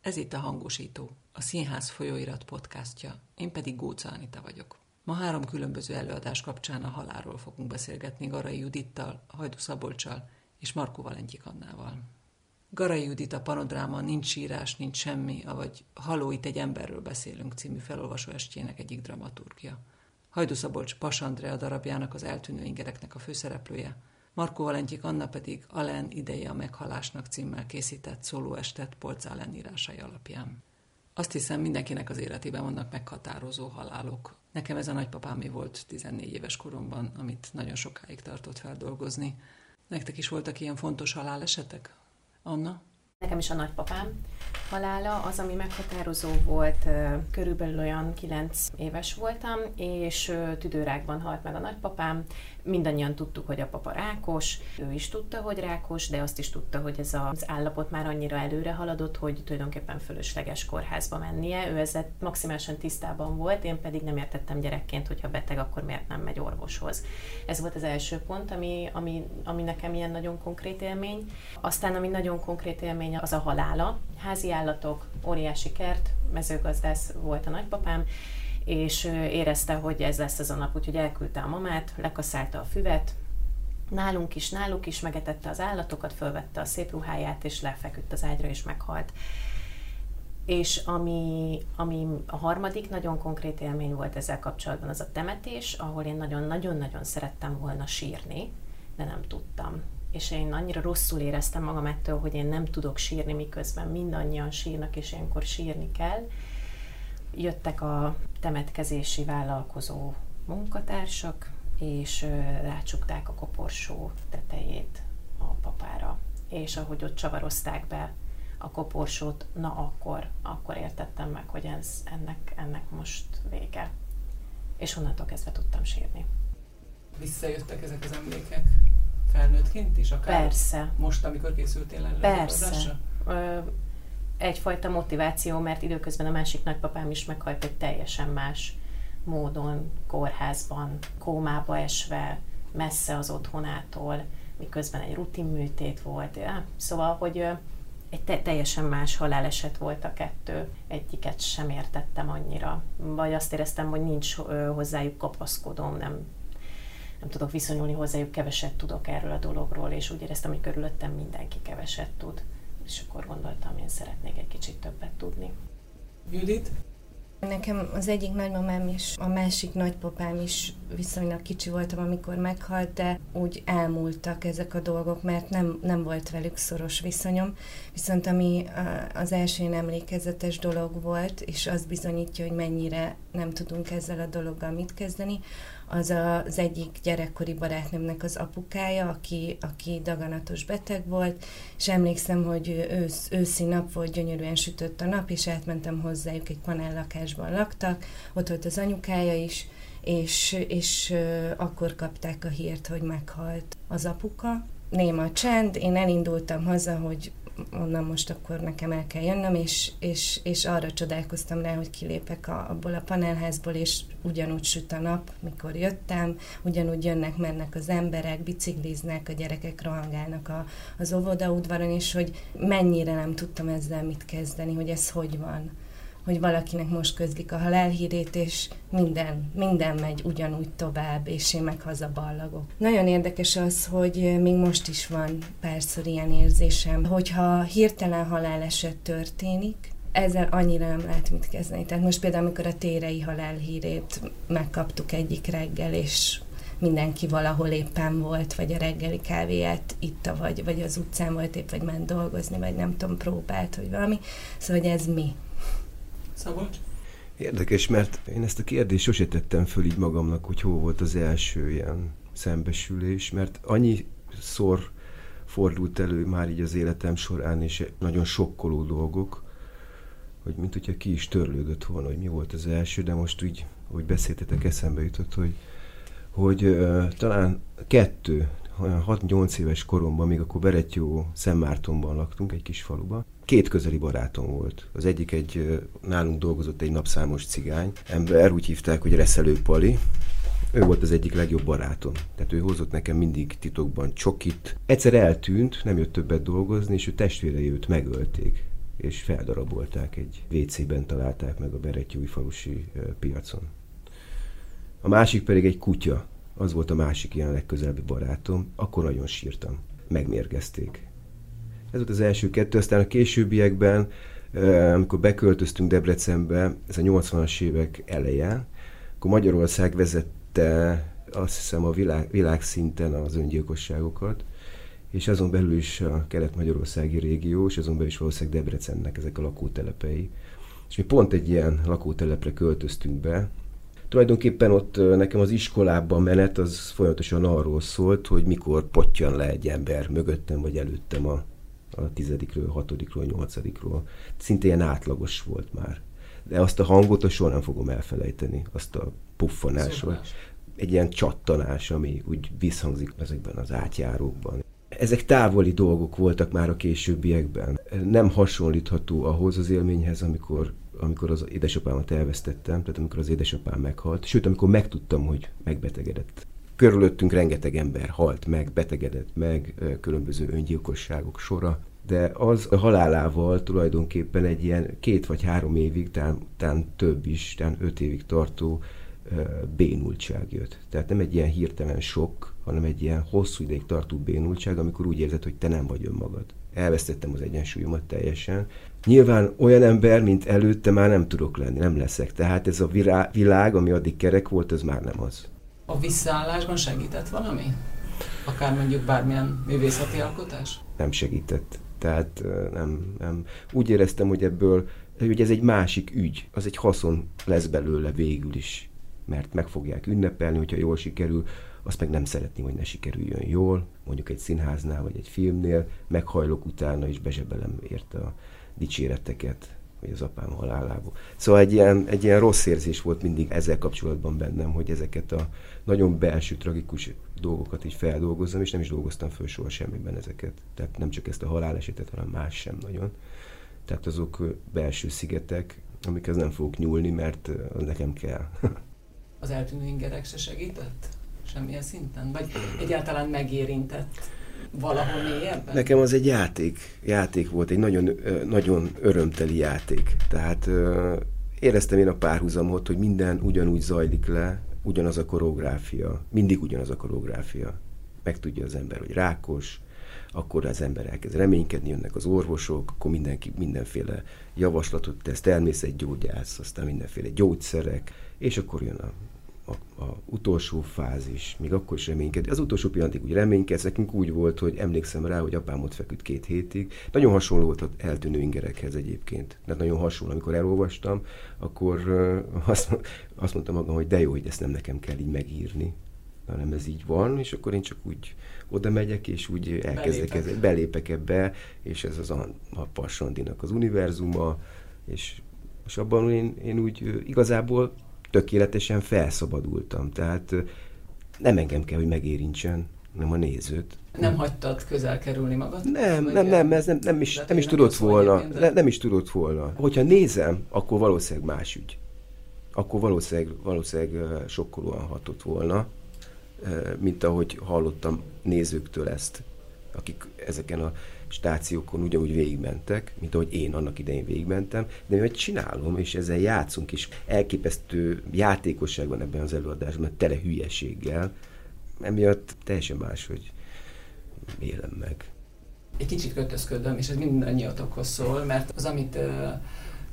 Ez itt a Hangosító, a Színház folyóirat podcastja, én pedig Góca Anita vagyok. Ma három különböző előadás kapcsán a halálról fogunk beszélgetni Garai Judittal, Hajdu Szabolcsal és Markó Valentyik Annával. Garai Judit a Panodráma Nincs sírás, nincs semmi, avagy Haló, itt egy emberről beszélünk című felolvasó estjének egyik dramaturgia. Hajdu Szabolcs Pasandrea darabjának az eltűnő ingereknek a főszereplője, Markó Valentyik Anna pedig Alen ideje a meghalásnak címmel készített szólóestet Polc Alen írásai alapján. Azt hiszem, mindenkinek az életében vannak meghatározó halálok. Nekem ez a nagypapámé volt 14 éves koromban, amit nagyon sokáig tartott feldolgozni. Nektek is voltak ilyen fontos halálesetek? Anna? Nekem is a nagypapám halála az, ami meghatározó volt, körülbelül olyan 9 éves voltam, és tüdőrákban halt meg a nagypapám. Mindannyian tudtuk, hogy a papa rákos, ő is tudta, hogy rákos, de azt is tudta, hogy ez az állapot már annyira előre haladott, hogy tulajdonképpen fölösleges kórházba mennie. Ő ezzel maximálisan tisztában volt, én pedig nem értettem gyerekként, hogy ha beteg, akkor miért nem megy orvoshoz. Ez volt az első pont, ami, ami, ami nekem ilyen nagyon konkrét élmény. Aztán, ami nagyon konkrét élmény, az a halála. Házi állatok, óriási kert, mezőgazdász volt a nagypapám, és érezte, hogy ez lesz az a nap, úgyhogy elküldte a mamát, lekaszálta a füvet, nálunk is, náluk is megetette az állatokat, fölvette a szép ruháját, és lefeküdt az ágyra, és meghalt. És ami, ami a harmadik nagyon konkrét élmény volt ezzel kapcsolatban, az a temetés, ahol én nagyon-nagyon-nagyon szerettem volna sírni, de nem tudtam. És én annyira rosszul éreztem magam ettől, hogy én nem tudok sírni, miközben mindannyian sírnak, és ilyenkor sírni kell, jöttek a temetkezési vállalkozó munkatársak, és rácsukták a koporsó tetejét a papára. És ahogy ott csavarozták be a koporsót, na akkor, akkor értettem meg, hogy ez, ennek, ennek most vége. És onnantól kezdve tudtam sírni. Visszajöttek ezek az emlékek felnőttként is? Akár Persze. Most, amikor készültél erre Persze egyfajta motiváció, mert időközben a másik nagypapám is meghalt egy teljesen más módon, kórházban, kómába esve, messze az otthonától, miközben egy rutinműtét volt. Ja, szóval, hogy egy te- teljesen más haláleset volt a kettő, egyiket sem értettem annyira. Vagy azt éreztem, hogy nincs hozzájuk kapaszkodom, nem, nem tudok viszonyulni hozzájuk, keveset tudok erről a dologról, és úgy éreztem, hogy körülöttem mindenki keveset tud és akkor gondoltam, én szeretnék egy kicsit többet tudni. Judit? Nekem az egyik nagymamám és a másik nagypapám is viszonylag kicsi voltam, amikor meghalt, de úgy elmúltak ezek a dolgok, mert nem, nem volt velük szoros viszonyom. Viszont ami az első emlékezetes dolog volt, és az bizonyítja, hogy mennyire nem tudunk ezzel a dologgal mit kezdeni, az az egyik gyerekkori barátnőmnek az apukája, aki, aki daganatos beteg volt, és emlékszem, hogy ősz, őszi nap volt, gyönyörűen sütött a nap, és átmentem hozzájuk, egy panellakásban laktak, ott volt az anyukája is, és, és akkor kapták a hírt, hogy meghalt az apuka. Néma csend, én elindultam haza, hogy onnan most akkor nekem el kell jönnöm, és, és, és arra csodálkoztam rá, hogy kilépek a, abból a panelházból, és ugyanúgy süt a nap, mikor jöttem, ugyanúgy jönnek, mennek az emberek, bicikliznek, a gyerekek rohangálnak a, az óvodaudvaron, és hogy mennyire nem tudtam ezzel mit kezdeni, hogy ez hogy van hogy valakinek most közlik a halálhírét, és minden, minden megy ugyanúgy tovább, és én meg hazaballagok. Nagyon érdekes az, hogy még most is van párszor ilyen érzésem, hogyha hirtelen haláleset történik, ezzel annyira nem lehet mit kezdeni. Tehát most például, amikor a térei halálhírét megkaptuk egyik reggel, és mindenki valahol éppen volt, vagy a reggeli kávéját itta, vagy, vagy az utcán volt épp, vagy ment dolgozni, vagy nem tudom, próbált, hogy valami. Szóval, hogy ez mi? Szabolcs? Érdekes, mert én ezt a kérdést sose tettem föl így magamnak, hogy hol volt az első ilyen szembesülés, mert annyi szor fordult elő már így az életem során, és nagyon sokkoló dolgok, hogy mint hogyha ki is törlődött volna, hogy mi volt az első, de most úgy, hogy beszéltetek, eszembe jutott, hogy, hogy uh, talán kettő, olyan 6-8 éves koromban, még akkor Beretyó Szentmártonban laktunk, egy kis faluban, két közeli barátom volt. Az egyik egy nálunk dolgozott egy napszámos cigány, ember, úgy hívták, hogy Reszelő Pali, ő volt az egyik legjobb barátom. Tehát ő hozott nekem mindig titokban csokit. Egyszer eltűnt, nem jött többet dolgozni, és ő testvérei őt megölték. és feldarabolták egy WC-ben találták meg a Beretyúi falusi piacon. A másik pedig egy kutya, az volt a másik ilyen legközelebbi barátom, akkor nagyon sírtam. Megmérgezték. Ez volt az első kettő, aztán a későbbiekben, amikor beköltöztünk Debrecenbe, ez a 80-as évek eleje, akkor Magyarország vezette azt hiszem a világ, világszinten az öngyilkosságokat, és azon belül is a kelet-magyarországi régió, és azon belül is valószínűleg Debrecennek ezek a lakótelepei. És mi pont egy ilyen lakótelepre költöztünk be. Tulajdonképpen ott nekem az iskolában menet az folyamatosan arról szólt, hogy mikor potyan le egy ember mögöttem vagy előttem a, a tizedikről, hatodikról, nyolcadikról. Szinte ilyen átlagos volt már. De azt a hangot soha nem fogom elfelejteni, azt a puffanás, vagy egy ilyen csattanás, ami úgy visszhangzik ezekben az átjárókban. Ezek távoli dolgok voltak már a későbbiekben. Nem hasonlítható ahhoz az élményhez, amikor, amikor az édesapámat elvesztettem, tehát amikor az édesapám meghalt, sőt, amikor megtudtam, hogy megbetegedett. Körülöttünk rengeteg ember halt meg, betegedett meg, különböző öngyilkosságok sora, de az a halálával tulajdonképpen egy ilyen két vagy három évig, talán, talán több is, talán öt évig tartó bénultság jött. Tehát nem egy ilyen hirtelen sok, hanem egy ilyen hosszú ideig tartó bénultság, amikor úgy érzed, hogy te nem vagy önmagad. Elvesztettem az egyensúlyomat teljesen. Nyilván olyan ember, mint előtte már nem tudok lenni, nem leszek. Tehát ez a világ, ami addig kerek volt, ez már nem az. A visszaállásban segített valami? Akár mondjuk bármilyen művészeti alkotás? Nem segített. Tehát nem, nem. Úgy éreztem, hogy ebből, hogy ez egy másik ügy, az egy haszon lesz belőle végül is mert meg fogják ünnepelni, hogyha jól sikerül, azt meg nem szeretném, hogy ne sikerüljön jól, mondjuk egy színháznál vagy egy filmnél, meghajlok utána és bezsebelem érte a dicséreteket, vagy az apám halálából. Szóval egy ilyen, egy ilyen rossz érzés volt mindig ezzel kapcsolatban bennem, hogy ezeket a nagyon belső, tragikus dolgokat így feldolgozzam, és nem is dolgoztam föl soha semmiben ezeket. Tehát nem csak ezt a halálesetet, hanem más sem nagyon. Tehát azok belső szigetek, amikhez nem fogok nyúlni, mert nekem kell. az eltűnő ingerek se segített? Semmilyen szinten? Vagy egyáltalán megérintett valahol mélyebben? Nekem az egy játék. Játék volt, egy nagyon, nagyon örömteli játék. Tehát éreztem én a párhuzamot, hogy minden ugyanúgy zajlik le, ugyanaz a koreográfia, mindig ugyanaz a koreográfia. Megtudja az ember, hogy rákos, akkor az ember elkezd reménykedni, jönnek az orvosok, akkor mindenki mindenféle javaslatot tesz, természetgyógyász, aztán mindenféle gyógyszerek, és akkor jön a a, a utolsó fázis, még akkor is reménykedik. Az utolsó pillanatig úgy reménykedsz, nekünk úgy volt, hogy emlékszem rá, hogy apám ott feküdt két hétig. Nagyon hasonló volt az eltűnő ingerekhez egyébként. Tehát nagyon hasonló, amikor elolvastam, akkor azt, azt mondtam magam, hogy de jó, hogy ezt nem nekem kell így megírni, hanem ez így van, és akkor én csak úgy oda megyek, és úgy elkezdek, Belépek. belépek ebbe, és ez az a, a Passandinak az univerzuma, és, és abban én, én úgy igazából tökéletesen felszabadultam. Tehát nem engem kell, hogy megérintsen, nem a nézőt. Nem hagytad közel kerülni magad? Nem, nem, nem, ez nem, nem is, nem is tudott volna. De... Nem is tudott volna. Hogyha nézem, akkor valószínűleg más ügy. Akkor valószínűleg, valószínűleg sokkolóan hatott volna, mint ahogy hallottam nézőktől ezt, akik ezeken a stációkon ugyanúgy végigmentek, mint ahogy én annak idején végigmentem, de mi csinálom, és ezzel játszunk, és elképesztő játékosság van ebben az előadásban, tele hülyeséggel, emiatt teljesen más, hogy élem meg. Egy kicsit kötözködöm, és ez mindannyiatokhoz szól, mert az, amit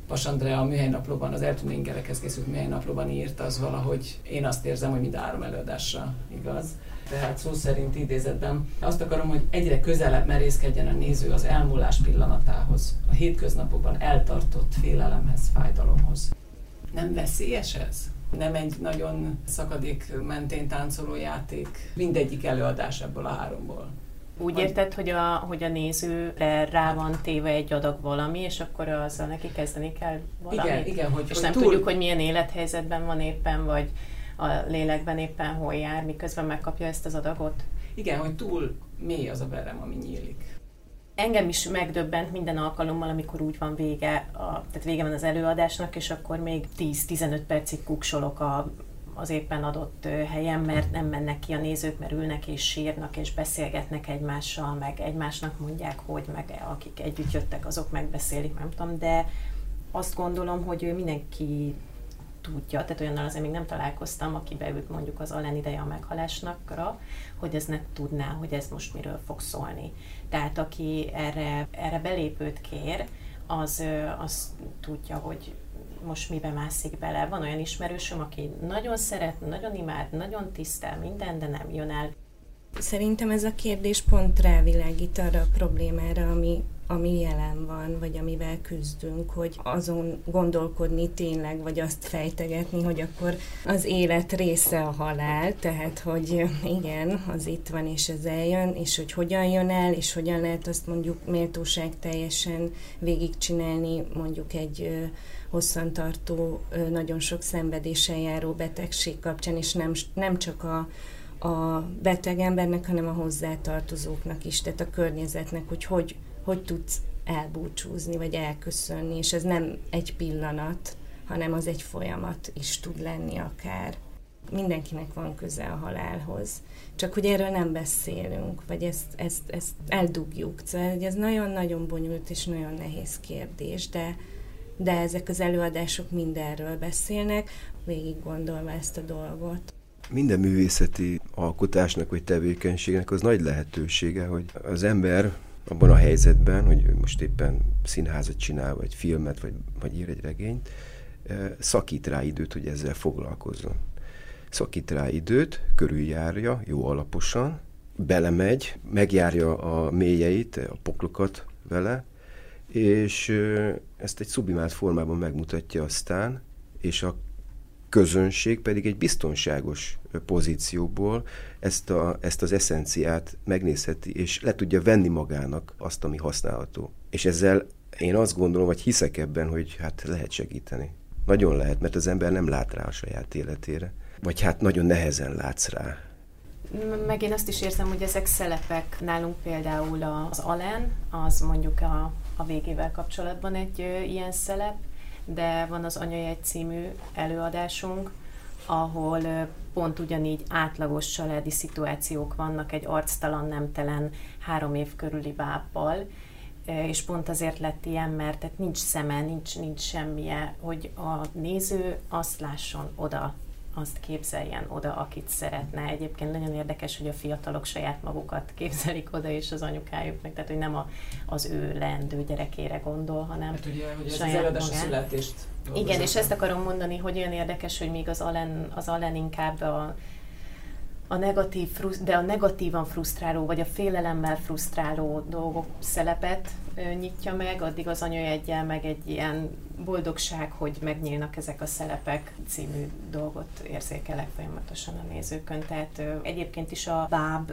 Pas Andrea a műhelynaplóban, az eltűnő ingerekhez készült műhelynaplóban írt, az valahogy én azt érzem, hogy mind három előadásra igaz tehát szó szerint idézetben. Azt akarom, hogy egyre közelebb merészkedjen a néző az elmúlás pillanatához, a hétköznapokban eltartott félelemhez, fájdalomhoz. Nem veszélyes ez? Nem egy nagyon szakadék mentén táncoló játék, mindegyik előadás ebből a háromból. Úgy érted, hogy a, hogy a nézőre rá van téve egy adag valami, és akkor azzal neki kezdeni kell valamit? Igen, igen. Hogy, és hogy nem túl... tudjuk, hogy milyen élethelyzetben van éppen, vagy a lélekben éppen hol jár, miközben megkapja ezt az adagot. Igen, hogy túl mély az a verem, ami nyílik. Engem is megdöbbent minden alkalommal, amikor úgy van vége, a, tehát vége van az előadásnak, és akkor még 10-15 percig kuksolok a, az éppen adott helyen, mert nem mennek ki a nézők, mert ülnek és sírnak és beszélgetnek egymással, meg egymásnak mondják, hogy meg akik együtt jöttek, azok megbeszélik, nem tudom, de azt gondolom, hogy mindenki tudja, tehát olyannal azért még nem találkoztam, aki beült mondjuk az alen ideje a meghalásnakra, hogy ez ne tudná, hogy ez most miről fog szólni. Tehát aki erre, erre belépőt kér, az, az tudja, hogy most mibe mászik bele. Van olyan ismerősöm, aki nagyon szeret, nagyon imád, nagyon tisztel minden, de nem jön el. Szerintem ez a kérdés pont rávilágít arra a problémára, ami ami jelen van, vagy amivel küzdünk, hogy azon gondolkodni tényleg, vagy azt fejtegetni, hogy akkor az élet része a halál, tehát hogy igen, az itt van és ez eljön, és hogy hogyan jön el, és hogyan lehet azt mondjuk méltóság teljesen végigcsinálni mondjuk egy hosszantartó, nagyon sok szenvedéssel járó betegség kapcsán, és nem, nem csak a, a beteg embernek, hanem a hozzátartozóknak is, tehát a környezetnek, hogy hogy hogy tudsz elbúcsúzni, vagy elköszönni, és ez nem egy pillanat, hanem az egy folyamat is tud lenni akár. Mindenkinek van köze a halálhoz. Csak hogy erről nem beszélünk, vagy ezt, ezt, ezt eldugjuk. Szóval ez nagyon-nagyon bonyolult és nagyon nehéz kérdés, de, de ezek az előadások mindenről beszélnek, végig gondolva ezt a dolgot. Minden művészeti alkotásnak vagy tevékenységnek az nagy lehetősége, hogy az ember abban a helyzetben, hogy most éppen színházat csinál, vagy filmet, vagy, vagy ír egy regényt, szakít rá időt, hogy ezzel foglalkozzon. Szakít rá időt, körüljárja, jó alaposan, belemegy, megjárja a mélyeit, a poklokat vele, és ezt egy sublimált formában megmutatja aztán, és a közönség pedig egy biztonságos pozícióból ezt, a, ezt az eszenciát megnézheti, és le tudja venni magának azt, ami használható. És ezzel én azt gondolom, vagy hiszek ebben, hogy hát lehet segíteni. Nagyon lehet, mert az ember nem lát rá a saját életére. Vagy hát nagyon nehezen látsz rá. Meg én azt is érzem, hogy ezek szelepek nálunk például az Alen, az mondjuk a, a végével kapcsolatban egy ö, ilyen szelep, de van az Anyajegy című előadásunk, ahol pont ugyanígy átlagos családi szituációk vannak egy arctalan, nemtelen három év körüli bábbal, és pont azért lett ilyen, mert tehát nincs szeme, nincs, nincs semmije, hogy a néző azt lásson oda azt képzeljen oda, akit szeretne. Egyébként nagyon érdekes, hogy a fiatalok saját magukat képzelik oda, és az anyukájuknak, tehát hogy nem a, az ő leendő gyerekére gondol, hanem hát ugye, hogy ez saját az magát. születést Igen, és ezt akarom mondani, hogy olyan érdekes, hogy még az Allen, az Allen inkább a, a negatív, de a negatívan frusztráló, vagy a félelemmel frusztráló dolgok szelepet nyitja meg, addig az anyajegyel meg egy ilyen boldogság, hogy megnyílnak ezek a szelepek című dolgot érzékelek folyamatosan a nézőkön. Tehát egyébként is a báb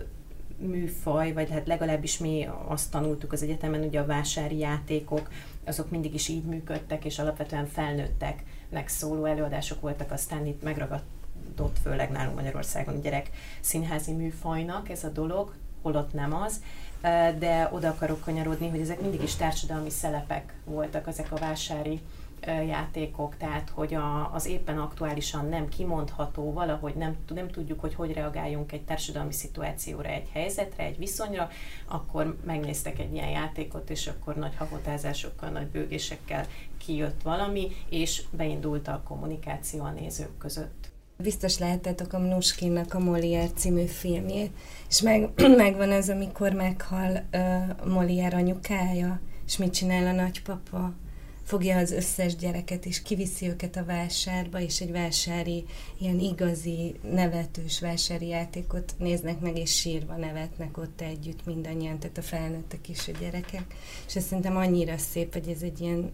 műfaj, vagy hát legalábbis mi azt tanultuk az egyetemen, ugye a vásári játékok, azok mindig is így működtek, és alapvetően felnőttek szóló előadások voltak, aztán itt megragadt ott főleg nálunk Magyarországon gyerek színházi műfajnak ez a dolog, holott nem az, de oda akarok kanyarodni, hogy ezek mindig is társadalmi szelepek voltak, ezek a vásári játékok, tehát hogy a, az éppen aktuálisan nem kimondható, valahogy nem, nem tudjuk, hogy hogy reagáljunk egy társadalmi szituációra, egy helyzetre, egy viszonyra, akkor megnéztek egy ilyen játékot, és akkor nagy hahotázásokkal, nagy bőgésekkel kijött valami, és beindult a kommunikáció a nézők között. Biztos láttátok a Mnuskinnak a Molière című filmjét, és meg, megvan az, amikor meghal uh, Molière anyukája, és mit csinál a nagypapa? Fogja az összes gyereket, és kiviszi őket a vásárba, és egy vásári, ilyen igazi, nevetős vásári játékot néznek meg, és sírva nevetnek ott együtt mindannyian, tehát a felnőttek is a gyerekek. És ez szerintem annyira szép, hogy ez egy ilyen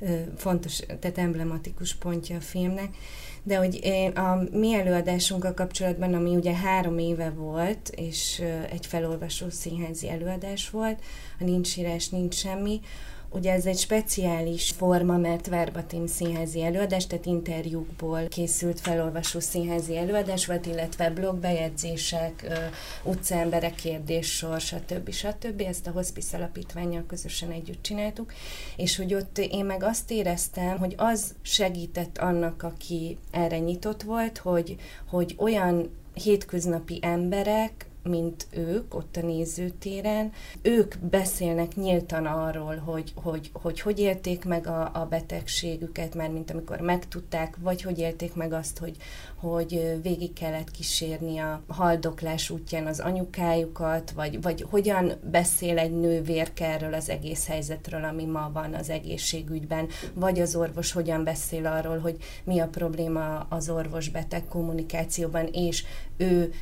ö, fontos, tehát emblematikus pontja a filmnek. De hogy a mi előadásunkkal kapcsolatban, ami ugye három éve volt, és egy felolvasó színházi előadás volt, a Nincs írás, nincs semmi, Ugye ez egy speciális forma, mert verbatim színházi előadás, tehát interjúkból készült felolvasó színházi előadás volt, illetve blogbejegyzések, utcaemberek kérdéssor, stb. stb. Ezt a Hospice alapítványjal közösen együtt csináltuk, és hogy ott én meg azt éreztem, hogy az segített annak, aki erre nyitott volt, hogy, hogy olyan hétköznapi emberek, mint ők ott a nézőtéren. Ők beszélnek nyíltan arról, hogy hogy, hogy, hogy élték meg a, a betegségüket, már mint amikor megtudták, vagy hogy élték meg azt, hogy, hogy végig kellett kísérni a haldoklás útján az anyukájukat, vagy, vagy hogyan beszél egy nővérke erről az egész helyzetről, ami ma van az egészségügyben, vagy az orvos hogyan beszél arról, hogy mi a probléma az orvos-beteg kommunikációban, és ő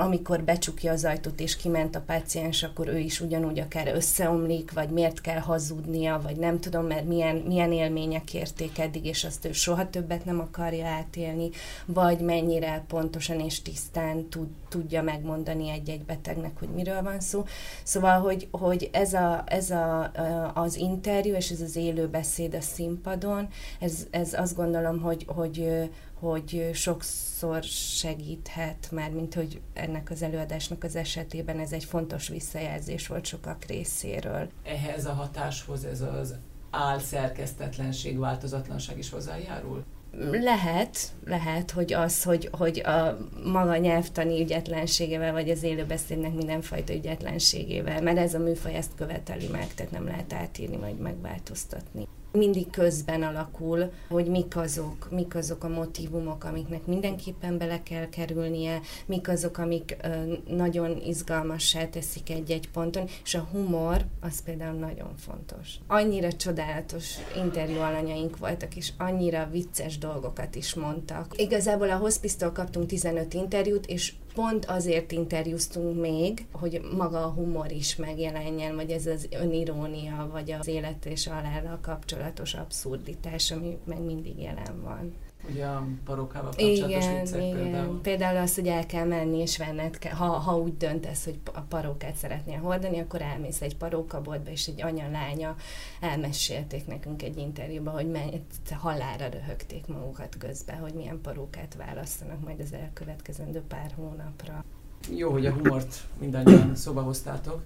amikor becsukja az ajtót és kiment a páciens, akkor ő is ugyanúgy akár összeomlik, vagy miért kell hazudnia, vagy nem tudom, mert milyen, milyen élmények érték eddig, és azt ő soha többet nem akarja átélni, vagy mennyire pontosan és tisztán tud, tudja megmondani egy-egy betegnek, hogy miről van szó. Szóval, hogy, hogy ez, a, ez a, az interjú és ez az élő beszéd a színpadon, ez, ez azt gondolom, hogy, hogy, hogy sokszor segíthet, már mint hogy ennek az előadásnak az esetében ez egy fontos visszajelzés volt sokak részéről. Ehhez a hatáshoz ez az álszerkesztetlenség, változatlanság is hozzájárul? Lehet, lehet, hogy az, hogy, hogy a maga nyelvtani ügyetlenségével, vagy az élőbeszédnek mindenfajta ügyetlenségével, mert ez a műfaj ezt követeli meg, tehát nem lehet átírni, vagy megváltoztatni mindig közben alakul, hogy mik azok, mik azok a motivumok, amiknek mindenképpen bele kell kerülnie, mik azok, amik ö, nagyon izgalmassá teszik egy-egy ponton, és a humor az például nagyon fontos. Annyira csodálatos interjú alanyaink voltak, és annyira vicces dolgokat is mondtak. Igazából a hospice kaptunk 15 interjút, és pont azért interjúztunk még, hogy maga a humor is megjelenjen, vagy ez az önirónia, vagy az élet és halállal kapcsolatos abszurditás, ami meg mindig jelen van. Ugye a parókával kapcsolatos igen, viccek igen. például. Például az, hogy el kell menni és venned kell, ha, ha úgy döntesz, hogy a parókát szeretnél hordani, akkor elmész egy parókaboltba, és egy anya-lánya elmesélték nekünk egy interjúban, hogy mennyit halára röhögték magukat közben, hogy milyen parókát választanak majd az elkövetkezendő pár hónapra. Jó, hogy a humort mindannyian szóba hoztátok,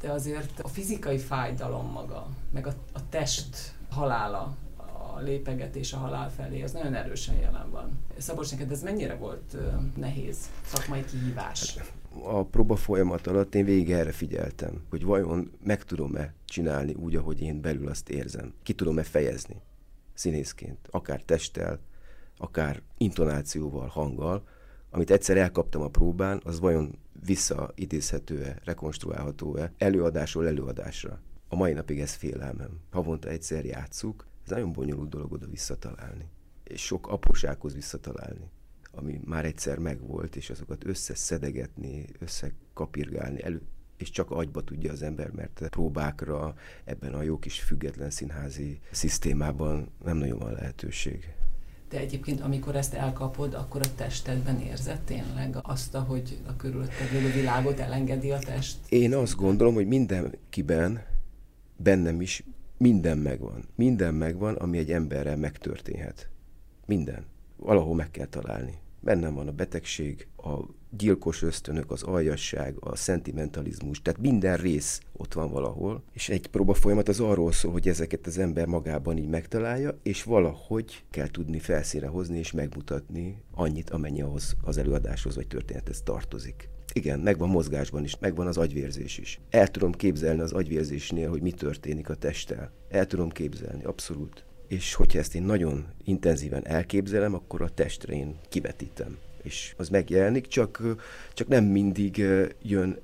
de azért a fizikai fájdalom maga, meg a, a test halála lépegetés a halál felé, az nagyon erősen jelen van. Szabolcs, neked ez mennyire volt nehéz szakmai kihívás? A próba folyamat alatt én végig erre figyeltem, hogy vajon meg tudom-e csinálni úgy, ahogy én belül azt érzem. Ki tudom-e fejezni színészként, akár testtel, akár intonációval, hanggal, amit egyszer elkaptam a próbán, az vajon visszaidézhető-e, rekonstruálható-e előadásról előadásra. A mai napig ez félelmem. Havonta egyszer játszuk, ez nagyon bonyolult dolog oda visszatalálni. És sok aprósághoz visszatalálni, ami már egyszer megvolt, és azokat összeszedegetni, összekapirgálni, elő, és csak agyba tudja az ember, mert próbákra ebben a jó kis független színházi szisztémában nem nagyon van lehetőség. De egyébként, amikor ezt elkapod, akkor a testedben érzed tényleg azt, hogy a körülötted lévő világot elengedi a test? Én azt gondolom, hogy mindenkiben, bennem is minden megvan. Minden megvan, ami egy emberrel megtörténhet. Minden. Valahol meg kell találni. Bennem van a betegség, a gyilkos ösztönök, az aljasság, a szentimentalizmus, tehát minden rész ott van valahol, és egy próba folyamat az arról szól, hogy ezeket az ember magában így megtalálja, és valahogy kell tudni felszínre hozni és megmutatni annyit, amennyi ahhoz az előadáshoz vagy történethez tartozik. Igen, megvan mozgásban is, megvan az agyvérzés is. El tudom képzelni az agyvérzésnél, hogy mi történik a testtel. El tudom képzelni, abszolút. És hogyha ezt én nagyon intenzíven elképzelem, akkor a testre én kivetítem. És az megjelenik, csak, csak nem mindig jön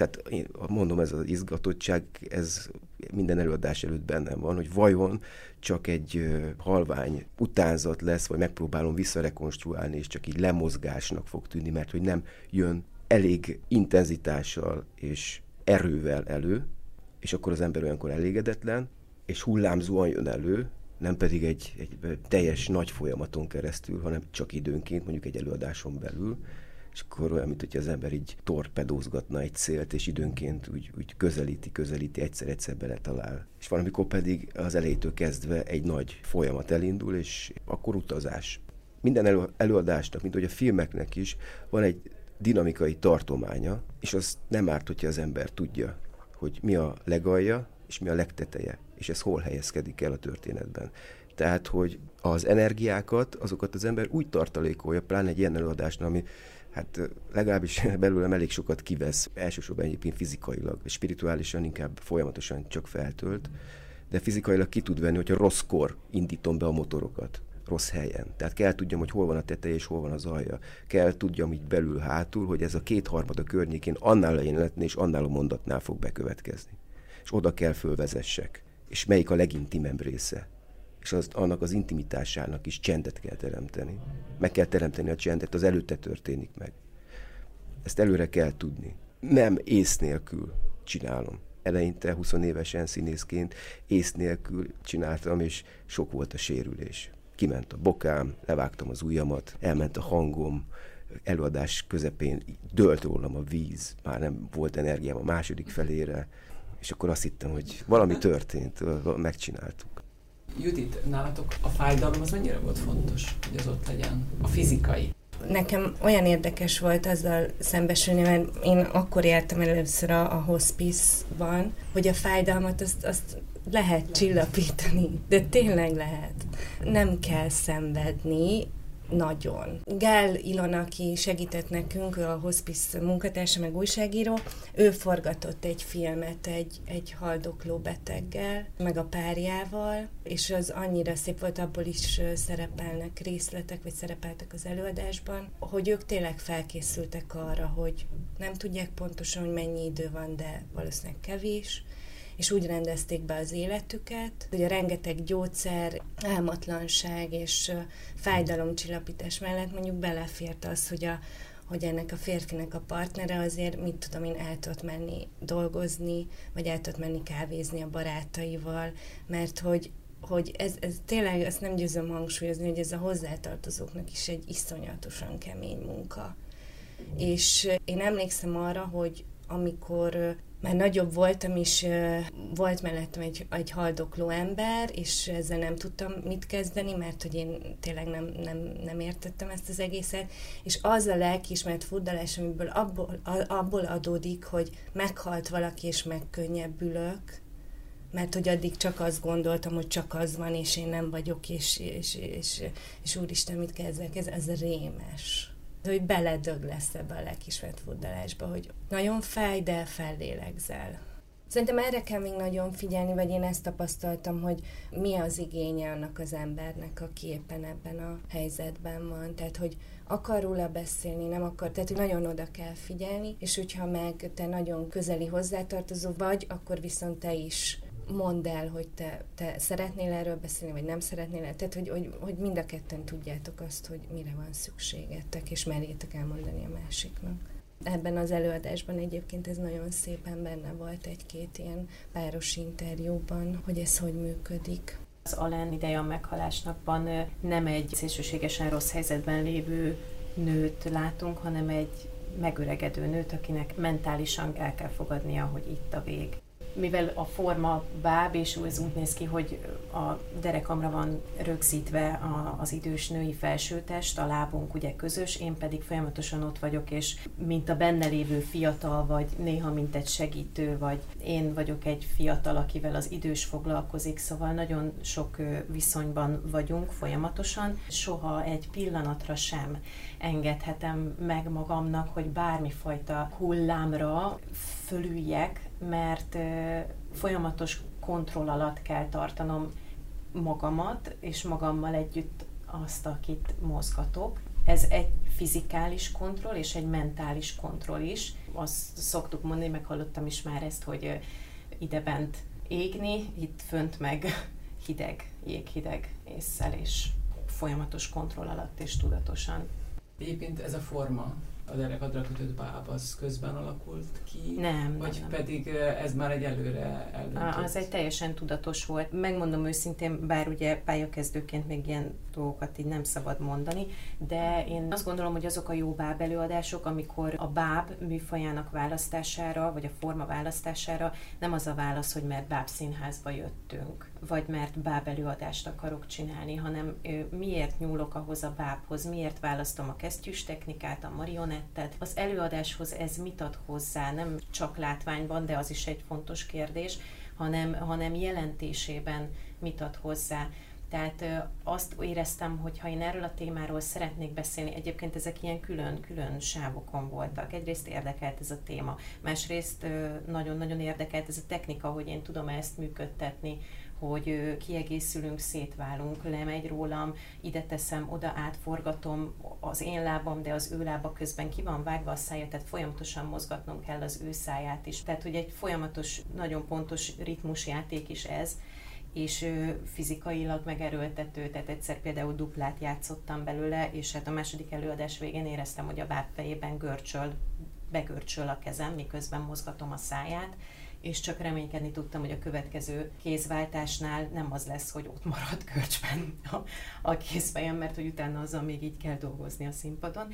tehát én mondom, ez az izgatottság, ez minden előadás előtt bennem van, hogy vajon csak egy halvány utánzat lesz, vagy megpróbálom visszarekonstruálni, és csak így lemozgásnak fog tűnni, mert hogy nem jön elég intenzitással és erővel elő, és akkor az ember olyankor elégedetlen, és hullámzóan jön elő, nem pedig egy, egy teljes nagy folyamaton keresztül, hanem csak időnként, mondjuk egy előadáson belül, és akkor olyan, mint hogy az ember így torpedózgatna egy célt, és időnként úgy, úgy közelíti, közelíti, egyszer-egyszer beletalál. És valamikor pedig az elejétől kezdve egy nagy folyamat elindul, és akkor utazás. Minden elő, előadásnak, mint hogy a filmeknek is, van egy dinamikai tartománya, és az nem árt, hogyha az ember tudja, hogy mi a legalja, és mi a legteteje, és ez hol helyezkedik el a történetben. Tehát, hogy az energiákat, azokat az ember úgy tartalékolja, pláne egy ilyen előadásnál, ami hát legalábbis belőlem elég sokat kivesz, elsősorban egyébként fizikailag, spirituálisan inkább folyamatosan csak feltölt, de fizikailag ki tud venni, hogyha rosszkor indítom be a motorokat rossz helyen. Tehát kell tudjam, hogy hol van a teteje és hol van az alja. Kell tudjam így belül hátul, hogy ez a kétharmad a környékén annál a jelenetnél és annál a mondatnál fog bekövetkezni. És oda kell fölvezessek. És melyik a legintimebb része és az, annak az intimitásának is csendet kell teremteni. Meg kell teremteni a csendet, az előtte történik meg. Ezt előre kell tudni. Nem ész nélkül csinálom. Eleinte 20 évesen színészként ész nélkül csináltam, és sok volt a sérülés. Kiment a bokám, levágtam az ujjamat, elment a hangom, előadás közepén dölt rólam a víz, már nem volt energiám a második felére, és akkor azt hittem, hogy valami történt, megcsináltuk. Judit, nálatok a fájdalom az mennyire volt fontos, hogy az ott legyen? A fizikai? Nekem olyan érdekes volt azzal szembesülni, mert én akkor értem először a, a hospice-ban, hogy a fájdalmat azt, azt lehet csillapítani, de tényleg lehet. Nem kell szenvedni, nagyon. Gál Ilona, aki segített nekünk, a hospice munkatársa, meg újságíró, ő forgatott egy filmet egy, egy haldokló beteggel, meg a párjával, és az annyira szép volt, abból is szerepelnek részletek, vagy szerepeltek az előadásban, hogy ők tényleg felkészültek arra, hogy nem tudják pontosan, hogy mennyi idő van, de valószínűleg kevés, és úgy rendezték be az életüket, hogy a rengeteg gyógyszer, álmatlanság és fájdalomcsillapítás mellett mondjuk belefért az, hogy a, hogy ennek a férfinek a partnere azért, mit tudom én, el tudott menni dolgozni, vagy el tudott menni kávézni a barátaival, mert hogy hogy ez, ez tényleg, ezt nem győzöm hangsúlyozni, hogy ez a hozzátartozóknak is egy iszonyatosan kemény munka. És én emlékszem arra, hogy amikor már nagyobb voltam, és volt mellettem egy, egy haldokló ember, és ezzel nem tudtam mit kezdeni, mert hogy én tényleg nem, nem, nem értettem ezt az egészet, és az a lelkiismert furdalás, amiből abból, abból adódik, hogy meghalt valaki, és megkönnyebbülök, mert hogy addig csak azt gondoltam, hogy csak az van, és én nem vagyok, és, és, és, és, és úristen, mit kezdek, ez, ez rémes hogy beledög lesz ebbe a legkismert fuddalásba, hogy nagyon fáj, de fellélegzel. Szerintem erre kell még nagyon figyelni, vagy én ezt tapasztaltam, hogy mi az igénye annak az embernek, aki éppen ebben a helyzetben van. Tehát, hogy akar róla beszélni, nem akar, tehát, hogy nagyon oda kell figyelni, és hogyha meg te nagyon közeli hozzátartozó vagy, akkor viszont te is mondd el, hogy te, te szeretnél erről beszélni, vagy nem szeretnél, tehát hogy, hogy, hogy mind a ketten tudjátok azt, hogy mire van szükségetek, és merjétek elmondani a másiknak. Ebben az előadásban egyébként ez nagyon szépen benne volt egy-két ilyen páros interjúban, hogy ez hogy működik. Az Alen ideje a meghalásnakban nem egy szélsőségesen rossz helyzetben lévő nőt látunk, hanem egy megöregedő nőt, akinek mentálisan el kell fogadnia, hogy itt a vég mivel a forma báb, és ez úgy néz ki, hogy a derekamra van rögzítve a, az idős női felsőtest, a lábunk ugye közös, én pedig folyamatosan ott vagyok, és mint a benne lévő fiatal, vagy néha mint egy segítő, vagy én vagyok egy fiatal, akivel az idős foglalkozik, szóval nagyon sok viszonyban vagyunk folyamatosan. Soha egy pillanatra sem engedhetem meg magamnak, hogy bármifajta hullámra fölüljek, mert folyamatos kontroll alatt kell tartanom magamat, és magammal együtt azt, akit mozgatok. Ez egy fizikális kontroll, és egy mentális kontroll is. Azt szoktuk mondani, meghallottam is már ezt, hogy ide bent égni, itt fönt meg hideg, jéghideg észszel, és folyamatos kontroll alatt és tudatosan. Egyébként ez a forma, a derekadra kötött báb az közben alakult ki? Nem, Vagy nem, pedig ez már egy előre eldöntött? Az egy teljesen tudatos volt. Megmondom őszintén, bár ugye pályakezdőként még ilyen dolgokat így nem szabad mondani, de én azt gondolom, hogy azok a jó báb előadások, amikor a báb műfajának választására, vagy a forma választására nem az a válasz, hogy mert báb színházba jöttünk, vagy mert báb előadást akarok csinálni, hanem miért nyúlok ahhoz a bábhoz, miért választom a kesztyűs technikát, a marionettet. Az előadáshoz ez mit ad hozzá, nem csak látványban, de az is egy fontos kérdés, hanem, hanem jelentésében mit ad hozzá. Tehát azt éreztem, hogy ha én erről a témáról szeretnék beszélni, egyébként ezek ilyen külön-külön sávokon voltak. Egyrészt érdekelt ez a téma, másrészt nagyon-nagyon érdekelt ez a technika, hogy én tudom ezt működtetni, hogy kiegészülünk, szétválunk, lemegy rólam, ide teszem, oda átforgatom az én lábam, de az ő lába közben ki van vágva a szája, tehát folyamatosan mozgatnom kell az ő száját is. Tehát, hogy egy folyamatos, nagyon pontos ritmusjáték is ez, és fizikailag megerőltető, tehát egyszer például duplát játszottam belőle, és hát a második előadás végén éreztem, hogy a báb görcsöl, begörcsöl a kezem, miközben mozgatom a száját, és csak reménykedni tudtam, hogy a következő kézváltásnál nem az lesz, hogy ott marad görcsben a, a kézfejem, mert hogy utána azzal még így kell dolgozni a színpadon,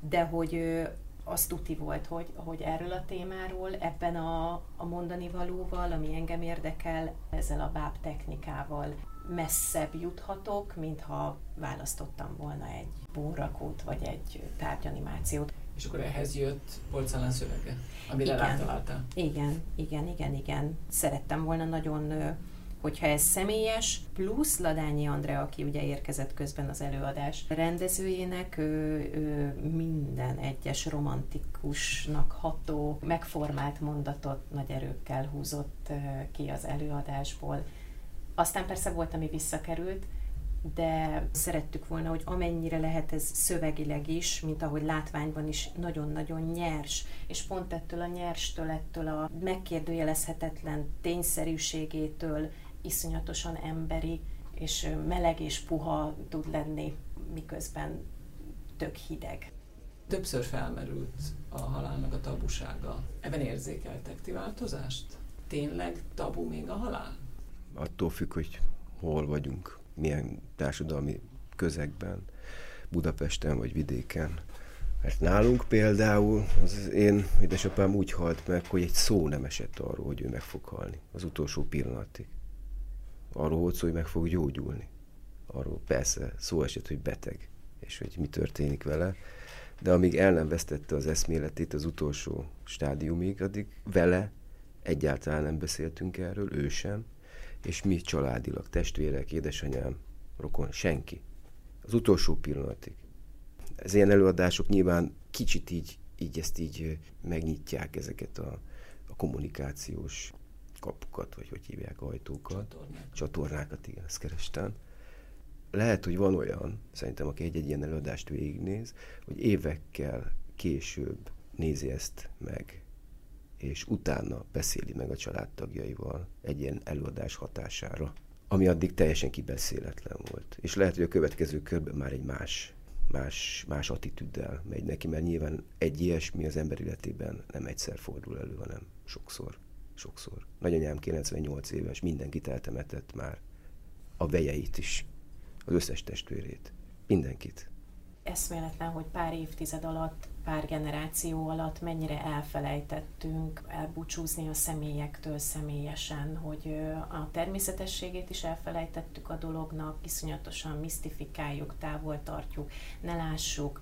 de hogy az tuti volt, hogy, hogy erről a témáról, ebben a, a mondani valóval, ami engem érdekel, ezzel a báb technikával messzebb juthatok, mintha választottam volna egy bórakót vagy egy tárgyanimációt. És akkor ehhez jött porcelán szövege, amire igen. rátaláltál. Igen, igen, igen, igen. Szerettem volna nagyon hogyha ez személyes, plusz Ladányi Andrea, aki ugye érkezett közben az előadás rendezőjének, ő, ő minden egyes romantikusnak ható, megformált mondatot nagy erőkkel húzott ki az előadásból. Aztán persze volt, ami visszakerült, de szerettük volna, hogy amennyire lehet ez szövegileg is, mint ahogy látványban is nagyon-nagyon nyers, és pont ettől a nyerstől, ettől a megkérdőjelezhetetlen tényszerűségétől iszonyatosan emberi, és meleg és puha tud lenni, miközben tök hideg. Többször felmerült a halálnak a tabusága. Ebben érzékeltek ti változást? Tényleg tabu még a halál? Attól függ, hogy hol vagyunk, milyen társadalmi közegben, Budapesten vagy vidéken. Mert nálunk például az én édesapám úgy halt meg, hogy egy szó nem esett arról, hogy ő meg fog halni az utolsó pillanatig arról volt szó, hogy meg fog gyógyulni. Arról persze szó esett, hogy beteg, és hogy mi történik vele, de amíg el nem vesztette az eszméletét az utolsó stádiumig, addig vele egyáltalán nem beszéltünk erről, ő sem, és mi családilag, testvérek, édesanyám, rokon, senki. Az utolsó pillanatig. Az ilyen előadások nyilván kicsit így, így ezt így megnyitják ezeket a, a kommunikációs kapukat, vagy hogy hívják, ajtókat. Csatornákat. Csatornákat, igen, ezt kerestem. Lehet, hogy van olyan, szerintem, aki egy-egy ilyen előadást végignéz, hogy évekkel később nézi ezt meg, és utána beszéli meg a családtagjaival egy ilyen előadás hatására, ami addig teljesen kibeszéletlen volt. És lehet, hogy a következő körben már egy más, más, más attitűddel megy neki, mert nyilván egy ilyesmi az ember életében nem egyszer fordul elő, hanem sokszor sokszor. Nagyanyám 98 éves, mindenkit eltemetett már. A vejeit is, az összes testvérét, mindenkit. Eszméletlen, hogy pár évtized alatt, pár generáció alatt mennyire elfelejtettünk elbúcsúzni a személyektől személyesen, hogy a természetességét is elfelejtettük a dolognak, iszonyatosan misztifikáljuk, távol tartjuk, ne lássuk,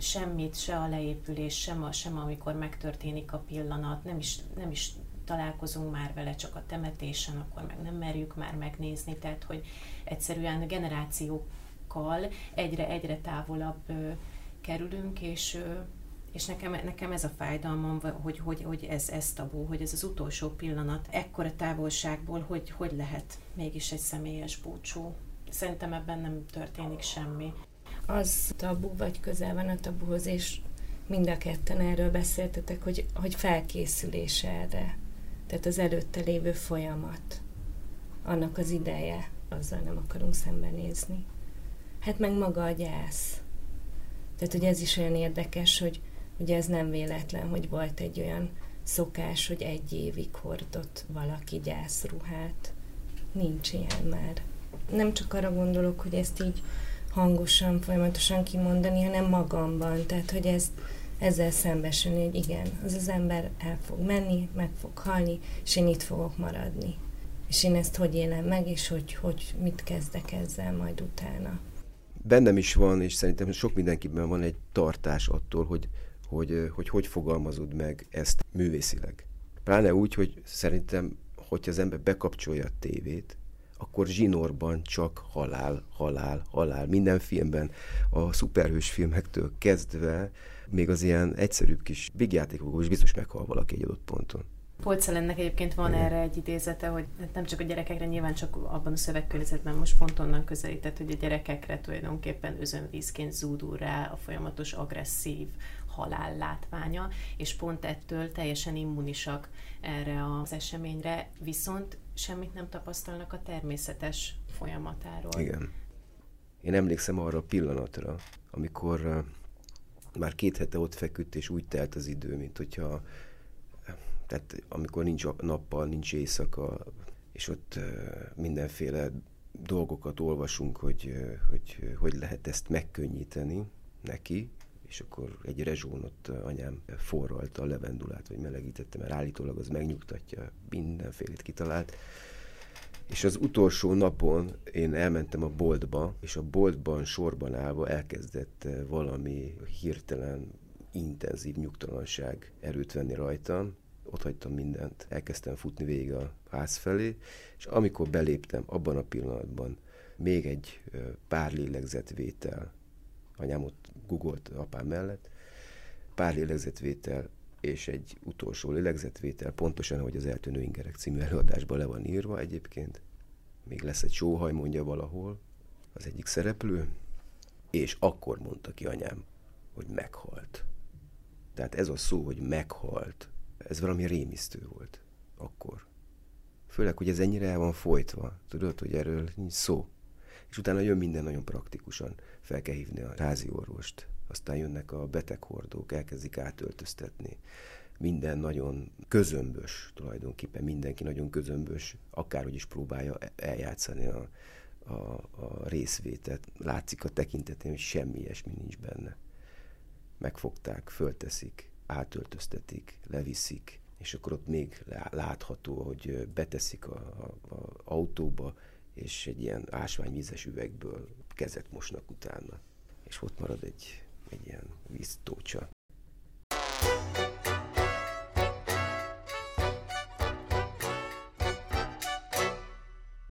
semmit, se a leépülés, sem, a, sem amikor megtörténik a pillanat, nem is, nem is találkozunk már vele csak a temetésen, akkor meg nem merjük már megnézni, tehát hogy egyszerűen a generációkkal egyre-egyre távolabb kerülünk, és és nekem, nekem ez a fájdalmam, hogy, hogy, hogy ez, ez tabú, hogy ez az utolsó pillanat, ekkora távolságból, hogy, hogy lehet mégis egy személyes búcsú. Szerintem ebben nem történik semmi. Az tabu, vagy közel van a tabuhoz, és mind a ketten erről beszéltetek, hogy, hogy felkészülés erre. Tehát az előtte lévő folyamat, annak az ideje, azzal nem akarunk szembenézni. Hát meg maga a gyász. Tehát, hogy ez is olyan érdekes, hogy, Ugye ez nem véletlen, hogy volt egy olyan szokás, hogy egy évig hordott valaki gyászruhát. Nincs ilyen már. Nem csak arra gondolok, hogy ezt így hangosan, folyamatosan kimondani, hanem magamban. Tehát, hogy ezt, ezzel szembesülni, hogy igen, az az ember el fog menni, meg fog halni, és én itt fogok maradni. És én ezt hogy élem meg, és hogy, hogy mit kezdek ezzel majd utána. Bennem is van, és szerintem sok mindenkiben van egy tartás attól, hogy hogy, hogy hogy fogalmazod meg ezt művészileg. Pláne úgy, hogy szerintem, hogyha az ember bekapcsolja a tévét, akkor zsinórban csak halál, halál, halál. Minden filmben, a szuperhős filmektől kezdve, még az ilyen egyszerűbb kis bigjátékokból is biztos meghal valaki egy adott ponton. Polcelennek egyébként van Igen. erre egy idézete, hogy hát nem csak a gyerekekre, nyilván csak abban a szövegkörnyezetben most pont onnan közelített, hogy a gyerekekre tulajdonképpen özönvízként zúdul rá a folyamatos agresszív halál látványa, és pont ettől teljesen immunisak erre az eseményre, viszont semmit nem tapasztalnak a természetes folyamatáról. Igen. Én emlékszem arra a pillanatra, amikor már két hete ott feküdt, és úgy telt az idő, mint hogyha tehát amikor nincs nappal, nincs éjszaka, és ott mindenféle dolgokat olvasunk, hogy, hogy hogy lehet ezt megkönnyíteni neki, és akkor egy rezsónot anyám forralta a levendulát, vagy melegítette, mert állítólag az megnyugtatja, mindenfélét kitalált. És az utolsó napon én elmentem a boltba, és a boltban sorban állva elkezdett valami hirtelen intenzív nyugtalanság erőt venni rajtam. Ott hagytam mindent, elkezdtem futni végig a ház felé, és amikor beléptem, abban a pillanatban még egy pár lélegzetvétel anyám ott gugolt apám mellett, pár lélegzetvétel és egy utolsó lélegzetvétel, pontosan, ahogy az Eltűnő ingerek című előadásban le van írva egyébként. Még lesz egy sóhaj, mondja valahol az egyik szereplő, és akkor mondta ki anyám, hogy meghalt. Tehát ez a szó, hogy meghalt, ez valami rémisztő volt akkor. Főleg, hogy ez ennyire el van folytva. Tudod, hogy erről nincs szó és utána jön minden nagyon praktikusan. Fel kell hívni a házi orvost, aztán jönnek a beteghordók, elkezdik átöltöztetni. Minden nagyon közömbös, tulajdonképpen mindenki nagyon közömbös, akárhogy is próbálja eljátszani a, a, a részvétet. Látszik a tekintetén, hogy semmi ilyesmi nincs benne. Megfogták, fölteszik, átöltöztetik, leviszik, és akkor ott még látható, hogy beteszik a, autóba, és egy ilyen ásványvízes üvegből kezet mosnak utána, és ott marad egy, egy ilyen víztócsa.